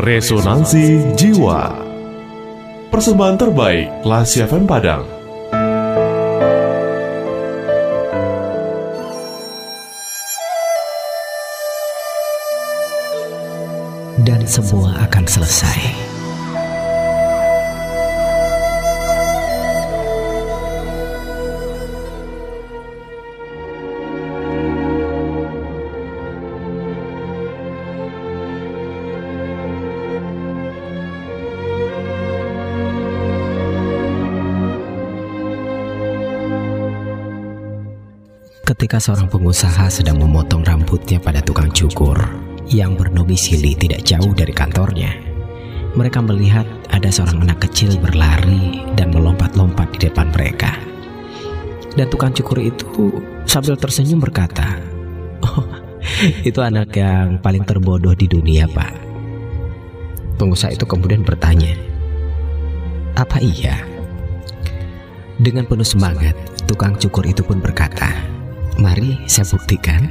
Resonansi Jiwa. Persembahan terbaik Lasi FM Padang. Dan semua akan selesai ketika seorang pengusaha sedang memotong rambutnya pada tukang cukur yang berdomisili tidak jauh dari kantornya. Mereka melihat ada seorang anak kecil berlari dan melompat-lompat di depan mereka. Dan tukang cukur itu sambil tersenyum berkata, "Oh, itu anak yang paling terbodoh di dunia, Pak." Pengusaha itu kemudian bertanya, "Apa iya?" Dengan penuh semangat, tukang cukur itu pun berkata, Mari saya buktikan.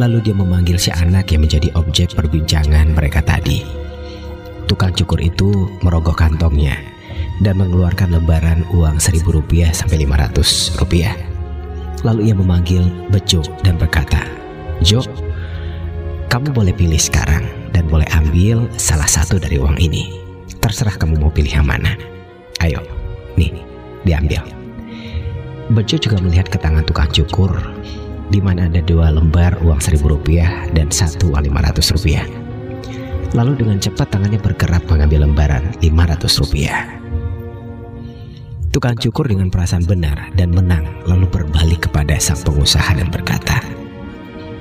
Lalu dia memanggil si anak yang menjadi objek perbincangan mereka tadi. Tukang cukur itu merogoh kantongnya dan mengeluarkan lembaran uang seribu rupiah sampai lima ratus rupiah. Lalu ia memanggil Bejo dan berkata, Jo, kamu boleh pilih sekarang dan boleh ambil salah satu dari uang ini. Terserah kamu mau pilih yang mana. Ayo, nih, diambil. Bejo juga melihat ke tangan tukang cukur di mana ada dua lembar uang seribu rupiah dan satu uang lima ratus rupiah. Lalu dengan cepat tangannya bergerak mengambil lembaran lima ratus rupiah. Tukang cukur dengan perasaan benar dan menang lalu berbalik kepada sang pengusaha dan berkata,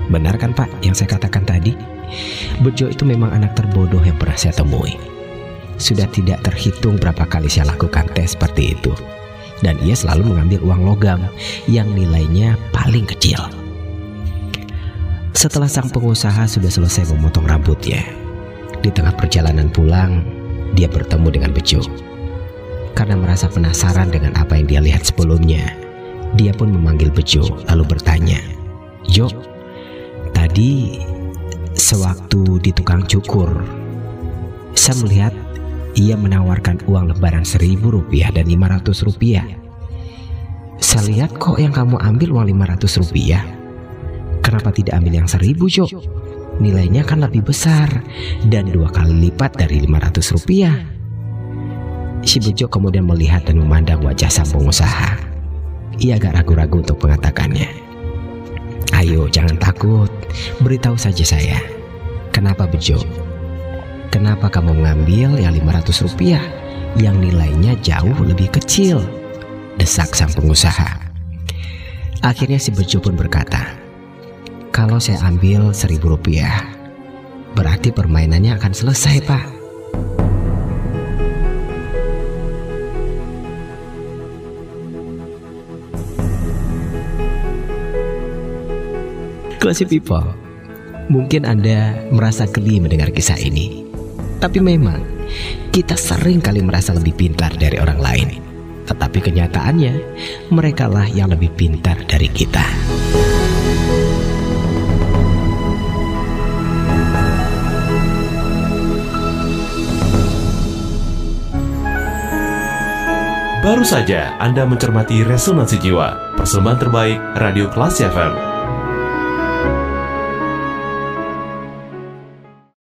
Benar kan pak yang saya katakan tadi? Bejo itu memang anak terbodoh yang pernah saya temui. Sudah tidak terhitung berapa kali saya lakukan tes seperti itu dan ia selalu mengambil uang logam yang nilainya paling kecil. Setelah sang pengusaha sudah selesai memotong rambutnya, di tengah perjalanan pulang, dia bertemu dengan Bejo. Karena merasa penasaran dengan apa yang dia lihat sebelumnya, dia pun memanggil Bejo lalu bertanya, Jo, tadi sewaktu di tukang cukur, saya melihat ia menawarkan uang lembaran seribu rupiah dan lima ratus rupiah. Saya lihat kok yang kamu ambil uang lima ratus rupiah. Kenapa tidak ambil yang seribu, Jo? Nilainya kan lebih besar dan dua kali lipat dari lima ratus rupiah. Si Bejo kemudian melihat dan memandang wajah sang pengusaha. Ia agak ragu-ragu untuk mengatakannya. Ayo, jangan takut. Beritahu saja saya. Kenapa Bejo? Kenapa kamu mengambil yang 500 rupiah yang nilainya jauh lebih kecil? Desak sang pengusaha. Akhirnya si Bejo pun berkata, kalau saya ambil 1000 rupiah, berarti permainannya akan selesai pak. Classy people, mungkin Anda merasa geli mendengar kisah ini. Tapi memang kita sering kali merasa lebih pintar dari orang lain. Tetapi kenyataannya merekalah yang lebih pintar dari kita. Baru saja Anda mencermati Resonansi Jiwa, persembahan terbaik Radio Kelas FM.